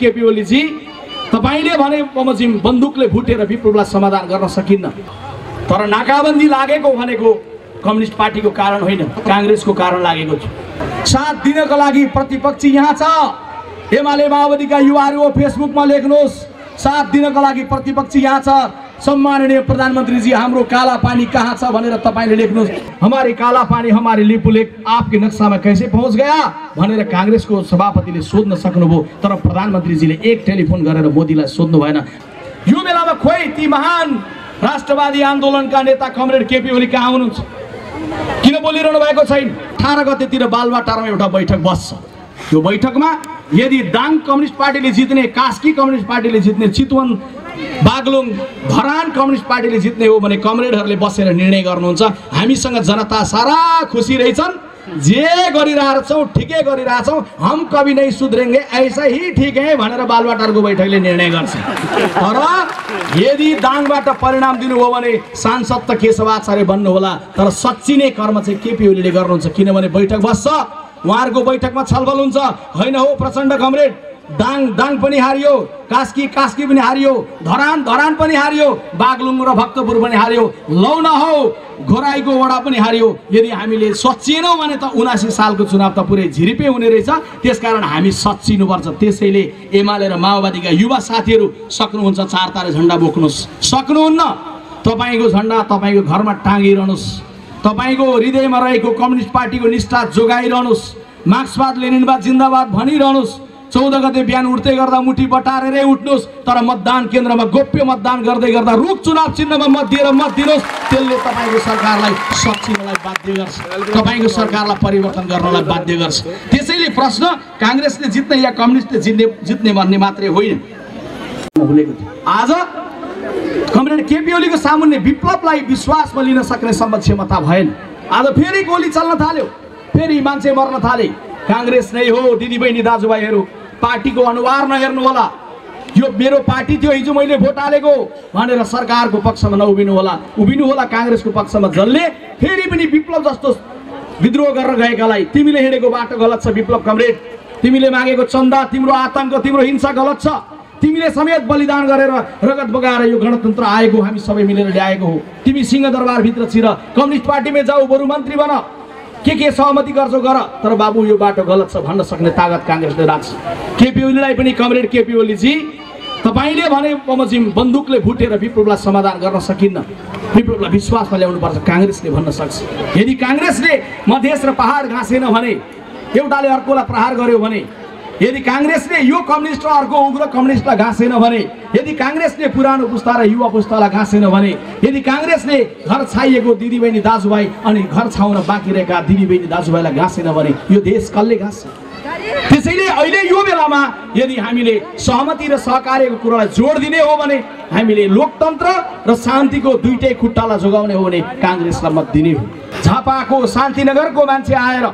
केपी ओलीजी तपाईँले भने बमोजिम बन्दुकले भुटेर विप्लवलाई समाधान गर्न सकिन्न। तर नाकाबन्दी लागेको भनेको कम्युनिस्ट पार्टीको कारण होइन काङ्ग्रेसको कारण लागेको थियो साथ दिनको लागि प्रतिपक्षी यहाँ छ। एमाले माओवादीका युवाहरू फेसबुकमा लेख्नुहोस्। साथ दिनको लागि प्रतिपक्षी यहाँ छ। सम्माननीय प्रधानमन्त्रीजी हाम्रो काला पानी कहाँ छ भनेर तपाईँले लेख्नुहोस्। हमारे काला पानी हमारे लिपु लेक आपके नक्सामा कैसे पहुँच गया भनेर काङ्ग्रेसको सभापतिले सोध्न सक्नुभयो तर प्रधानमन्त्रीजीले एक टेलिफोन गरेर मोदीलाई सोध्नु भएन। यो बेलामा खोइ ती महान राष्ट्रवादी आन्दोलनका नेता कमरेड केपी ओली कहाँ हुनुहुन्छ? किन बोलिरहनु भएको छैन? अठार गतेतिर बालुवाटारमा एउटा बैठक बस्छ। त्यो बैठकमा यदि दाङ कम्युनिस्ट पार्टीले जित्ने कास्की कम्युनिस्ट पार्टीले जित्ने चितवन बागलुङ धरान कम्युनिस्ट पार्टीले जित्ने हो भने कमरेडहरूले बसेर निर्णय गर्नुहुन्छ। हामीसँग जनता सारा खुसी रहेछन्। जे गरिरहेछौँ ठिकै गरिरहेछौँ हम कवि नै सुध्रेङ्गे ऐसा ही ठिक है भनेर बालुवाटारको बैठकले निर्णय गर्छ। तर यदि दाङबाट परिणाम दिनुभयो भने सांसद त केशव आचार्य बन्नुहोला तर सच्ची नै कर्म चाहिँ केपी ओलीले गर्नुहुन्छ। किनभने बैठक बस्छ उहाँहरूको बैठकमा छलफल हुन्छ। होइन हो प्रचण्ड कमरेड? दाङ दाङ पनि हारियो कास्की कास्की पनि हारियो धरान धरान पनि हारियो बागलुङ र भक्तपुर पनि हारियो लौ न हौ घोराईको वडा पनि हारियो। यदि हामीले सच्चिएनौँ भने त उनासी सालको चुनाव त पुरै झिरिपे हुने रहेछ। त्यसकारण हामी सच्चिनुपर्छ। त्यसैले एमाले र माओवादीका युवा साथीहरू सक्नुहुन्छ चार तारे झन्डा बोक्नुहोस्। सक्नुहुन्न। तपाईँको झन्डा तपाईँको घरमा टाँगिरहनुहोस्। तपाईँको हृदयमा रहेको कम्युनिस्ट पार्टीको निष्ठा जोगाइरहनुहोस्। मार्क्सवाद लेनिनवाद जिन्दाबाद भनिरहनुहोस्। चौध गते बिहान उठ्दै गर्दा मुठी बटारेरै उठ्नुहोस् तर मतदान केन्द्रमा गोप्य मतदान गर्दै गर्दा रुख चुनाव चिन्हमा मत दिएर मत दिनुहोस्। त्यसले तपाईँको सरकारलाई सचिनलाई बाध्य गर्छ तपाईँको सरकारलाई परिवर्तन गर्नलाई बाध्य गर्छ। त्यसैले प्रश्न काङ्ग्रेसले जित्ने या कम्युनिस्टले जित्ने जित्ने भन्ने मात्रै होइन। आज कमरेड केपी ओलीको सामुन्ने विप्लवलाई विश्वासमा लिन सक्ने सम्म क्षमता भएन। आज फेरि गोली चल्न थाल्यो फेरि मान्छे मर्न थाले। काङ्ग्रेस नै हो दिदीबहिनी दाजुभाइहरू। पार्टीको अनुहार नहेर्नु होला। यो मेरो पार्टी थियो हिजो मैले भोट हालेको। भनेर सरकारको पक्षमा नउभिनु होला। उभिनु होला काङ्ग्रेसको पक्षमा जसले फेरि पनि विप्लव जस्तो विद्रोह गरेर गएकालाई। तिमीले हिँडेको बाटो गलत छ विप्लव कमरेड। तिमीले मागेको चन्दा तिम्रो आतङ्क तिम्रो हिंसा गलत छ। तिमीले समेत बलिदान गरेर रगत बगाएर यो गणतन्त्र आएको हामी सबै मिलेर ल्याएको हो। तिमी सिंहदरबारभित्र छिर। कम्युनिस्ट पार्टीमै जाऊ बरु मन्त्री बन। के के सहमति गर्छौ गर। तर बाबु यो बाटो गलत छ भन्न सक्ने तागत काङ्ग्रेसले राख्छ। केपी ओलीलाई पनि कमरेड केपी ओलीजी तपाईँले भने बमोजिम बन्दुकले भुटेर विप्लवलाई समाधान गर्न सकिन्न। विप्लवलाई विश्वासमा ल्याउनुपर्छ काङ्ग्रेसले भन्न सक्छ। यदि काङ्ग्रेसले मधेस र पहाड घाँसेन भने एउटाले अर्कोलाई प्रहार गर्यो भने यदि काङ्ग्रेसले यो कम्युनिस्ट र अर्को उग्र कम्युनिस्टलाई घाँसेन भने यदि काङ्ग्रेसले पुरानो पुस्ता र युवा पुस्तालाई घाँसेन भने यदि काङ्ग्रेसले घर छाइएको दिदीबहिनी दाजुभाइ अनि घर छाउन बाँकी रहेका दिदीबहिनी दाजुभाइलाई घाँसेन भने यो देश कसले घाँस्छ त्यसैले अहिले यो बेलामा यदि हामीले सहमति र सहकार्यको कुरालाई जोड दिने हो भने हामीले लोकतन्त्र र शान्तिको दुइटै खुट्टालाई जोगाउने हो भने काङ्ग्रेसलाई मत दिने हो। झापाको शान्तिनगरको मान्छे आएर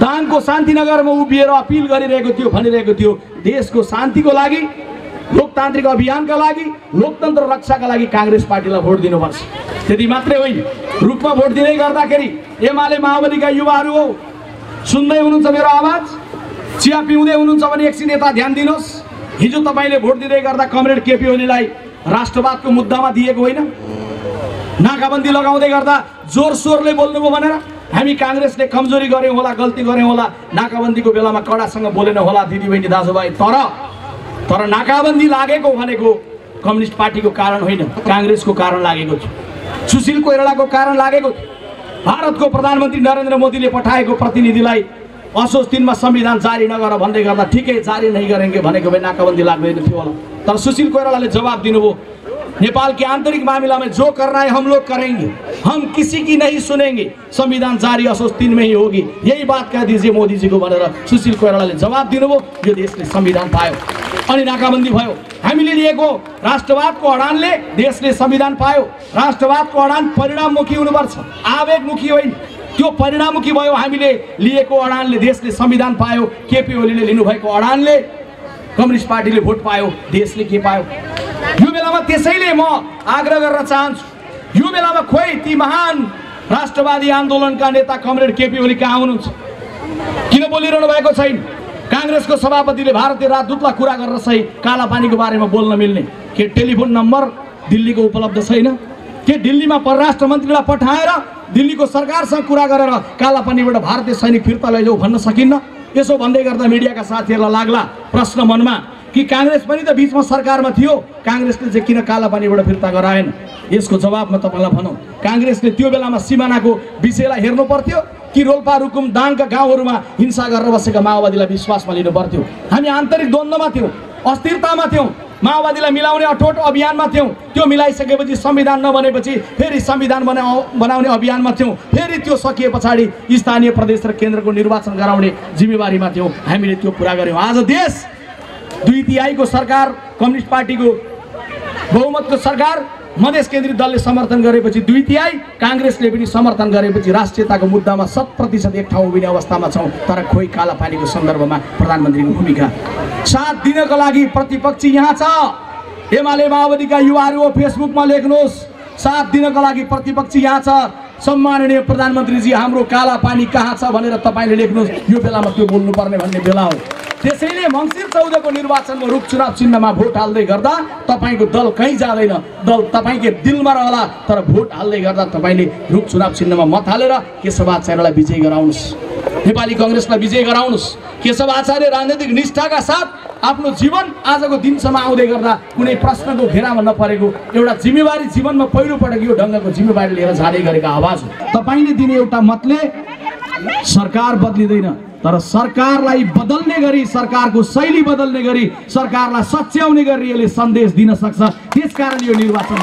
दाङको शान्तिनगरमा उभिएर अपिल गरिरहेको थियो भनिरहेको थियो देशको शान्तिको लागि लोकतान्त्रिक अभियानका लागि लोकतन्त्र रक्षाका लागि काङ्ग्रेस पार्टीलाई भोट दिनुपर्छ। त्यति मात्रै होइन। रूपमा भोट दिँदै गर्दाखेरि एमाले माओवादीका युवाहरू हो। सुन्दै हुनुहुन्छ मेरो आवाज? चिया पिउँदै हुनुहुन्छ भने एकछिन यता ध्यान दिनुहोस्। हिजो तपाईँले भोट दिँदै गर्दा कमरेड केपी ओलीलाई राष्ट्रवादको मुद्दामा दिएको होइन। नाकाबन्दी लगाउँदै गर्दा जोर सोरले बोल्नुभयो भनेर। हामी काङ्ग्रेसले कमजोरी गऱ्यौँ होला गल्ती गऱ्यौँ होला नाकाबन्दीको बेलामा कडासँग बोलेन होला दिदीबहिनी दाजुभाइ तर तर नाकाबन्दी लागेको भनेको कम्युनिस्ट पार्टीको कारण होइन काङ्ग्रेसको कारण लागेको थियो। सुशील कोइरालाको कारण लागेको थियो। भारतको प्रधानमन्त्री नरेन्द्र मोदीले पठाएको प्रतिनिधिलाई असोज तिनमा संविधान जारी नगर भन्दै गर्दा ठिकै जारी नै गरेंगे भनेको भए नाकाबन्दी लाग्दैन थियो होला। तर सुशील कोइरालाले जवाब दिनुभयो नेपाल के आंतरिक मामला में जो करना है हम लोग करेंगे। हम किसी की नहीं सुनेंगे। संविधान जारी असोज तिन में ही होगी। यही बात कह दीजिए मोदी जी को भनेर सुशील कोइरालाले जवाब दिनुभयो यो देशले संविधान पायो। अनि नाकाबन्दी भयो। हामीले लिएको राष्ट्रवादको अडानले देशले संविधान पायो। राष्ट्रवादको अडान परिणाममुखी हुनुपर्छ। आवेगमुखी होइन। त्यो परिणाममुखी भयो हामीले लिएको अडानले देशले संविधान पायो। केपी ओलीले लिनुभएको अडानले कम्युनिस्ट पार्टीले भोट पायो। देशले के पायो? बेलामा त्यसैले म आग्रह गर्न चाहन्छु। यो बेलामा खोइ ती महान राष्ट्रवादी आन्दोलनका नेता कमरेड केपी ओली कहाँ हुनुहुन्छ? किन बोलिरहनु भएको छैन? काङ्ग्रेसको सभापतिले भारतीय राजदूतलाई कुरा गरेर सही काला पानीको बारेमा बोल्न मिल्ने के टेलिफोन नम्बर दिल्लीको उपलब्ध छैन? के दिल्लीमा परराष्ट्र मन्त्रीलाई पठाएर दिल्लीको सरकारसँग कुरा गरेर काला पानीबाट भारतीय सैनिक फिर्ता लैजाऊ भन्न सकिन्न? यसो भन्दै गर्दा मिडियाका साथीहरूलाई लाग्ला प्रश्न मनमा। कि काङ्ग्रेस पनि त बिचमा सरकारमा थियो। काङ्ग्रेसले चाहिँ किन काला पानीबाट फिर्ता गराएन? यसको जवाबमा तपाईँलाई भनौँ। काङ्ग्रेसले त्यो बेलामा सिमानाको विषयलाई हेर्नु पर्थ्यो कि रोल्पा रुकुम दाङका गाउँहरूमा हिंसा गरेर बसेका माओवादीलाई विश्वासमा लिनु पर्थ्यो। हामी आन्तरिक द्वन्द्वमा थियौँ अस्थिरतामा थियौँ माओवादीलाई मिलाउने अठोट अभियानमा थियौँ। त्यो मिलाइसकेपछि संविधान नबनेपछि फेरि संविधान बना बनाउने अभियानमा थियौँ। फेरि त्यो सकिए पछाडि स्थानीय प्रदेश र केन्द्रको निर्वाचन गराउने जिम्मेवारीमा थियौँ। हामीले त्यो पुरा गऱ्यौँ। आज देश दुई तिहाईको सरकार कम्युनिस्ट पार्टीको बहुमतको सरकार मधेस केन्द्रित दलले समर्थन गरेपछि दुई तिहाई काङ्ग्रेसले पनि समर्थन गरेपछि राष्ट्रियताको मुद्दामा शत प्रतिशत एक ठाउँ उभिने अवस्थामा छौँ। तर खोइ काला पानीको सन्दर्भमा प्रधानमन्त्रीको भूमिका। साथ दिनको लागि प्रतिपक्षी यहाँ छ। एमाले माओवादीका युवाहरू हो फेसबुकमा लेख्नुहोस्। साथ दिनको लागि प्रतिपक्षी यहाँ छ। सम्माननीय प्रधानमन्त्रीजी हाम्रो काला पानी कहाँ छ भनेर तपाईँले लेख्नुहोस्। यो बेलामा त्यो बोल्नुपर्ने भन्ने बेला हो। त्यसैले मङ्सिर चौधको निर्वाचनमा रुख चुनाव चिन्हमा भोट हाल्दै गर्दा तपाईँको दल कहीँ जाँदैन। दल तपाईँकै दिलमा रहला तर भोट हाल्दै गर्दा तपाईँले रुख चुनाव चिन्हमा मत हालेर केशव आचार्यलाई विजय गराउनुहोस्। नेपाली कङ्ग्रेसलाई विजय गराउनुहोस्। केशव आचार्य राजनैतिक निष्ठाका साथ आफ्नो जीवन आजको दिनसम्म आउँदै गर्दा कुनै प्रश्नको घेरामा नपरेको एउटा जिम्मेवारी जीवनमा पहिलोपटक यो ढङ्गको जिम्मेवारी लिएर जाँदै गरेका आवाज हो। तपाईँले दिने एउटा मतले सरकार बदलिँदैन। तर सरकारलाई बदल्ने गरी सरकारको शैली बदल्ने गरी सरकारलाई सच्याउने गरी यसले सन्देश दिन सक्छ। त्यसकारण यो निर्वाचन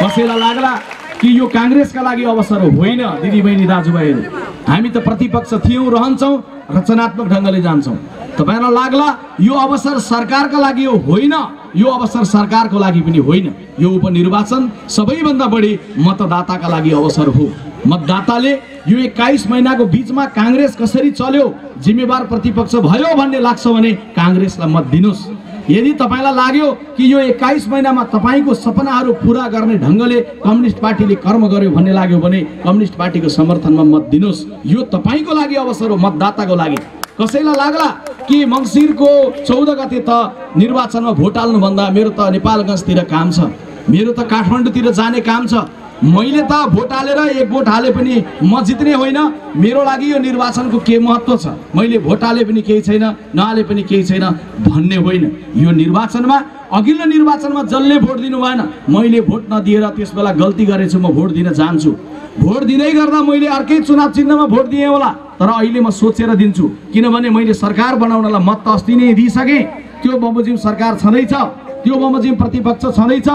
कसैलाई लाग्ला कि यो काङ्ग्रेसका लागि अवसर होइन दिदीबहिनी दाजुभाइहरू? हामी त प्रतिपक्ष थियौँ रहन्छौँ रचनात्मक ढङ्गले जान्छौँ। तपाईँलाई लाग्ला यो अवसर सरकारका लागि होइन? यो अवसर सरकारको लागि पनि होइन। यो उपनिर्वाचन सबैभन्दा बढी मतदाताका लागि अवसर हो। मतदाताले यो एक्काइस महिनाको बिचमा काङ्ग्रेस कसरी चल्यो जिम्मेवार प्रतिपक्ष भयो भन्ने लाग्छ भने काङ्ग्रेसलाई मत दिनुहोस्। यदि तपाईँलाई लाग्यो कि यो एक्काइस महिनामा तपाईँको सपनाहरू पुरा गर्ने ढङ्गले कम्युनिस्ट पार्टीले कर्म गर्यो भन्ने लाग्यो भने कम्युनिस्ट पार्टीको समर्थनमा मत दिनुहोस्। यो तपाईँको लागि अवसर हो मतदाताको लागि। कसैलाई लाग्ला? कि मङ्सिरको चौध गते त निर्वाचनमा भोट हाल्नुभन्दा मेरो त नेपालगञ्जतिर काम छ। मेरो त काठमाडौँतिर जाने काम छ। मैले त भोट हालेर एक भोट हाले पनि म जित्ने होइन। मेरो लागि यो निर्वाचनको के महत्त्व छ? मैले भोट हाले पनि केही छैन नहाले पनि केही छैन भन्ने होइन। यो निर्वाचनमा अघिल्लो निर्वाचनमा जसले भोट दिनु भएन मैले भोट नदिएर त्यस बेला गल्ती गरेछु म भोट दिन चाहन्छु भोट दिँदै गर्दा मैले अर्कै चुनाव चिन्हमा भोट दिएँ होला तर अहिले म सोचेर दिन्छु किनभने मैले सरकार बनाउनलाई मत त अस्ति नै दिइसकेँ। त्यो बमोजिम सरकार छँदैछ त्यो बमोजिम प्रतिपक्ष छँदैछ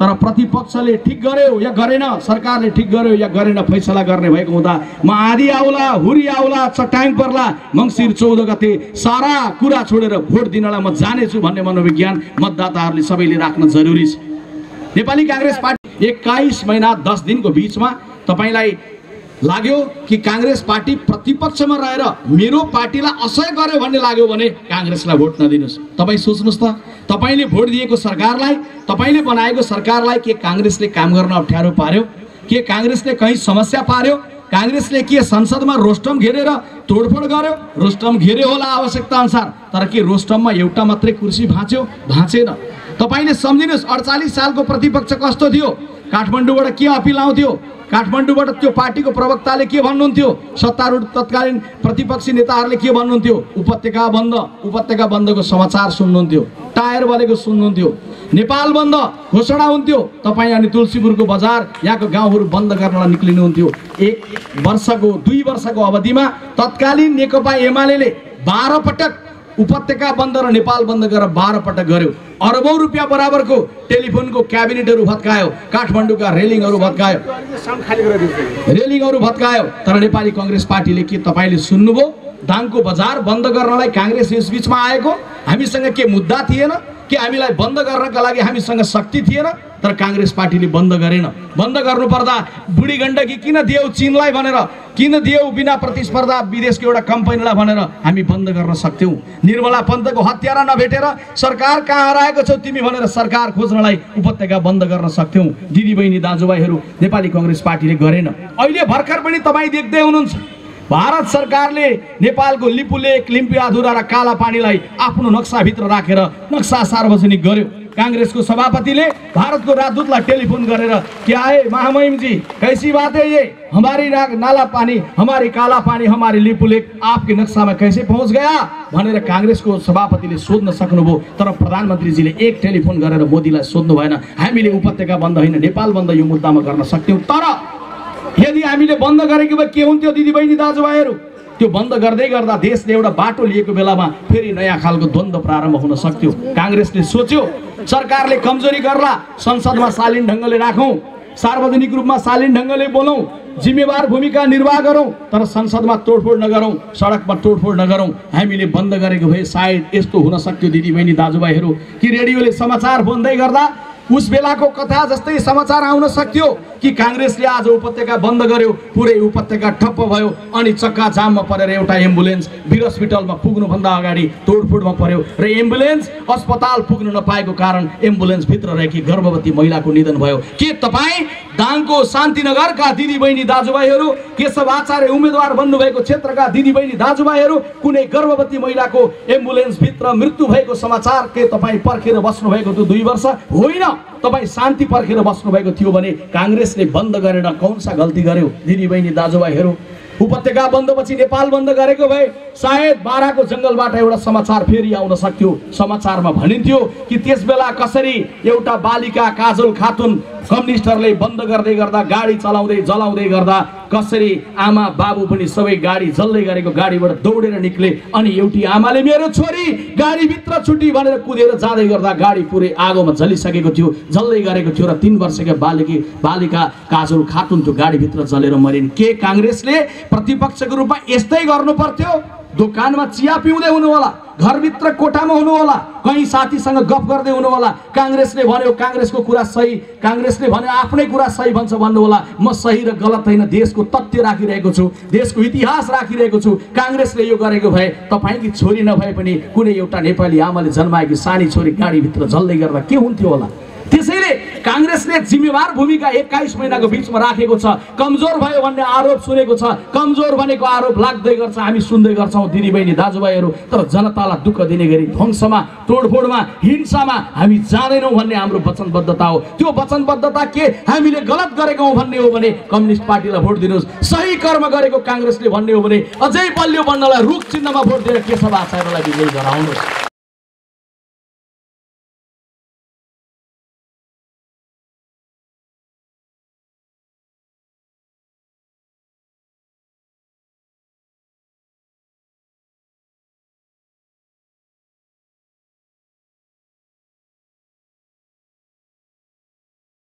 तर प्रतिपक्षले ठिक गर्यो या गरेन सरकारले ठिक गर्यो या गरेन फैसला गर्ने भएको हुँदा म आधी आउला हुरी आउला चट्याङ पर्ला मङ्सिर चौध गते सारा कुरा छोडेर भोट दिनलाई म जानेछु भन्ने मनोविज्ञान मतदाताहरूले सबैले राख्न जरुरी छ। नेपाली काङ्ग्रेस पार्टी एक्काइस महिना दस दिनको बिचमा तपाईँलाई लाग्यो कि काङ्ग्रेस पार्टी प्रतिपक्षमा रहेर मेरो पार्टीलाई असह्य गर्यो भन्ने लाग्यो भने काङ्ग्रेसलाई भोट नदिनुहोस्। तपाईँ सोच्नुहोस् त। तपाईँले भोट दिएको सरकारलाई तपाईँले बनाएको सरकारलाई के काङ्ग्रेसले काम गर्न अप्ठ्यारो पार्यो? के काङ्ग्रेसले कहीँ समस्या पार्यो? काङ्ग्रेसले के संसदमा रोस्टम घेरेर तोडफोड गर्यो? रोस्टम घेर्यो होला आवश्यकता अनुसार तर के रोस्टममा एउटा मात्रै कुर्सी भाँच्यो? भाँचेन। तपाईँले सम्झिनुहोस् अडचालिस सालको प्रतिपक्ष कस्तो थियो? काठमाडौँबाट के अपिल आउँथ्यो? काठमाडौँबाट त्यो पार्टीको प्रवक्ताले के भन्नुहुन्थ्यो? सत्तारूढ तत्कालीन प्रतिपक्षी नेताहरूले के भन्नुहुन्थ्यो? उपत्यका बन्द उपत्यका बन्दको समाचार सुन्नुहुन्थ्यो। टायर बलेको सुन्नुहुन्थ्यो। नेपाल बन्द घोषणा हुन्थ्यो। तपाईँ अनि तुलसीपुरको बजार यहाँको गाउँहरू बन्द गर्नलाई निक्लिनुहुन्थ्यो। एक वर्षको दुई वर्षको अवधिमा तत्कालीन नेकपा एमाले बाह्र पटक उपत्यका बन्द र नेपाल बन्द गरेर बाह्र पटक गर्यो। अरबौँ रुपियाँ बराबरको टेलिफोनको क्याबिनेटहरू भत्कायो काठमाडौँका रेलिङहरू भत्कायो। रेलिङहरू भत्कायो तर नेपाली कङ्ग्रेस पार्टीले के तपाईँले सुन्नुभयो? दाङको बजार बन्द गर्नलाई काङ्ग्रेस यस बिचमा आएको? हामीसँग के मुद्दा थिएन? कि हामीलाई बन्द गर्नका लागि हामीसँग शक्ति थिएन तर काङ्ग्रेस पार्टीले बन्द गरेन। बन्द गर्नुपर्दा बुढी गण्डकी किन दियौ चिनलाई भनेर किन दियौ बिना प्रतिस्पर्धा विदेशको एउटा कम्पनीलाई भनेर हामी बन्द गर्न सक्थ्यौँ? निर्मला पन्तको हत्यारा नभेटेर सरकार कहाँ हराएको छौ तिमी भनेर सरकार खोज्नलाई उपत्यका बन्द गर्न सक्थ्यौँ। दिदीबहिनी दाजुभाइहरू नेपाली कङ्ग्रेस पार्टीले गरेन। अहिले भर्खर पनि तपाईँ देख्दै हुनुहुन्छ। भारत सरकारले नेपालको लिपुलेक लिम्पियाधुरा र काला पानीलाई आफ्नो नक्साभित्र राखेर नक्सा सार्वजनिक गर्यो। काङ्ग्रेसको सभापतिले भारतको राजदूतलाई टेलिफोन गरेर क्या है महामहिम जी कैसी बात है ये? हमारी ना, नाला पानी हमारी काला पानी हमारी लिपुलेक आपके नक्सामा कैसे पहुँच गया? भनेर काङ्ग्रेसको सभापतिले सोध्न सक्नुभयो तर प्रधानमन्त्रीजीले एक टेलिफोन गरेर मोदीलाई सोध्नु भएन। हामीले उपत्यका बन्द होइन नेपाल बन्द यो मुद्दामा गर्न सक्थ्यौँ। तर यदि हामीले बन्द गरेको भए के हुन्थ्यो दिदीबहिनी दाजुभाइहरू? त्यो बन्द गर्दै गर्दा देशले एउटा बाटो लिएको बेलामा फेरि नयाँ खालको द्वन्द्व प्रारम्भ हुन सक्थ्यो। काङ्ग्रेसले सोच्यो सरकारले कमजोरी गर्ला संसदमा शालीन ढङ्गले राखौँ सार्वजनिक रूपमा शालीन ढङ्गले बोलौँ जिम्मेवार भूमिका निर्वाह गरौँ तर संसदमा तोडफोड नगरौँ सडकमा तोडफोड नगरौँ। हामीले बन्द गरेको भए सायद यस्तो हुन सक्थ्यो दिदीबहिनी दाजुभाइहरू। कि रेडियोले समाचार बोल्दै गर्दा उस बेलाको कथा जस्तै समाचार आउन सक्थ्यो कि काङ्ग्रेसले आज उपत्यका बन्द गर्यो पुरै उपत्यका ठप्प भयो अनि चक्का जाममा परेर एउटा एम्बुलेन्स वीर हस्पिटलमा पुग्नुभन्दा अगाडि तोडफोडमा पर्यो र एम्बुलेन्स अस्पताल पुग्न नपाएको कारण एम्बुलेन्सभित्र रहेकी गर्भवती महिलाको निधन भयो। के तपाईँ दाङको शान्तिनगरका दिदीबहिनी दाजुभाइहरू केशव आचार्य उम्मेद्वार बन्नुभएको क्षेत्रका दिदीबहिनी दाजुभाइहरू कुनै गर्भवती महिलाको एम्बुलेन्सभित्र मृत्यु भएको समाचार के तपाईँ पर्खेर बस्नुभएको त्यो दुई वर्ष होइन तपाईँ शान्ति पर्खेर बस्नुभएको थियो भने काङ्ग्रेसले बन्द गरेर कौनसा गल्ती गर्यो? दिदीबहिनी दाजुभाइहरू उपत्यका बन्दपछि नेपाल बन्द गरेको भए सायद बाह्रको जङ्गलबाट एउटा समाचार फेरि आउन सक्थ्यो। समाचारमा भनिन्थ्यो कि त्यस बेला कसरी एउटा बालिका काजल खातुन कम्युनिस्टहरूले बन्द गर्दै गर्दा गाडी चलाउँदै जलाउँदै गर्दा कसरी आमा बाबु पनि सबै गाडी जल्दै गरेको गाडीबाट दौडेर निक्ले अनि एउटी आमाले मेरो छोरी गाडीभित्र छुटी भनेर कुदेर जाँदै गर्दा गाडी पुरै आगोमा जलिसकेको थियो जल्दै गरेको थियो र तिन वर्षका बालिकी बालिका काजल खातुन त्यो गाडीभित्र जलेर मरिन्। के काङ्ग्रेसले प्रतिपक्षको रूपमा यस्तै गर्नु पर्थ्यो। दोकानमा चिया पिउँदै हुनु होला घरभित्र कोठामा हुनु होला कहीँ साथीसँग गफ गर्दै हुनु होला काङ्ग्रेसले भन्यो काङ्ग्रेसको कुरा सही काङ्ग्रेसले भन्यो आफ्नै कुरा सही भन्छ भन्नु होला म सही र गलत होइन देशको तथ्य राखिरहेको छु देशको इतिहास राखिरहेको छु। काङ्ग्रेसले यो गरेको भए तपाईँकी छोरी नभए पनि कुनै एउटा नेपाली आमाले जन्माएकी सानी छोरी गाडीभित्र जल्दै गर्दा के हुन्थ्यो होला? काङ्ग्रेसले जिम्मेवार भूमिका एक्काइस महिनाको बिचमा राखेको छ। कमजोर भयो भन्ने आरोप सुनेको छ। कमजोर भनेको आरोप लाग्दै गर्छ हामी सुन्दै गर्छौँ दिदीबहिनी दाजुभाइहरू। तर जनतालाई दुःख दिने गरी ध्वंसमा तोडफोडमा हिंसामा हामी जाँदैनौँ भन्ने हाम्रो वचनबद्धता हो। त्यो वचनबद्धता के? हामीले गलत गरेका हौँ भन्ने हो भने कम्युनिस्ट पार्टीलाई भोट दिनुहोस्। सही कर्म गरेको काङ्ग्रेसले भन्ने हो भने अझै बलियो बन्नलाई रुख चिन्हमा भोट दिएर केशव आचार्यलाई विजयी गराउनुहोस्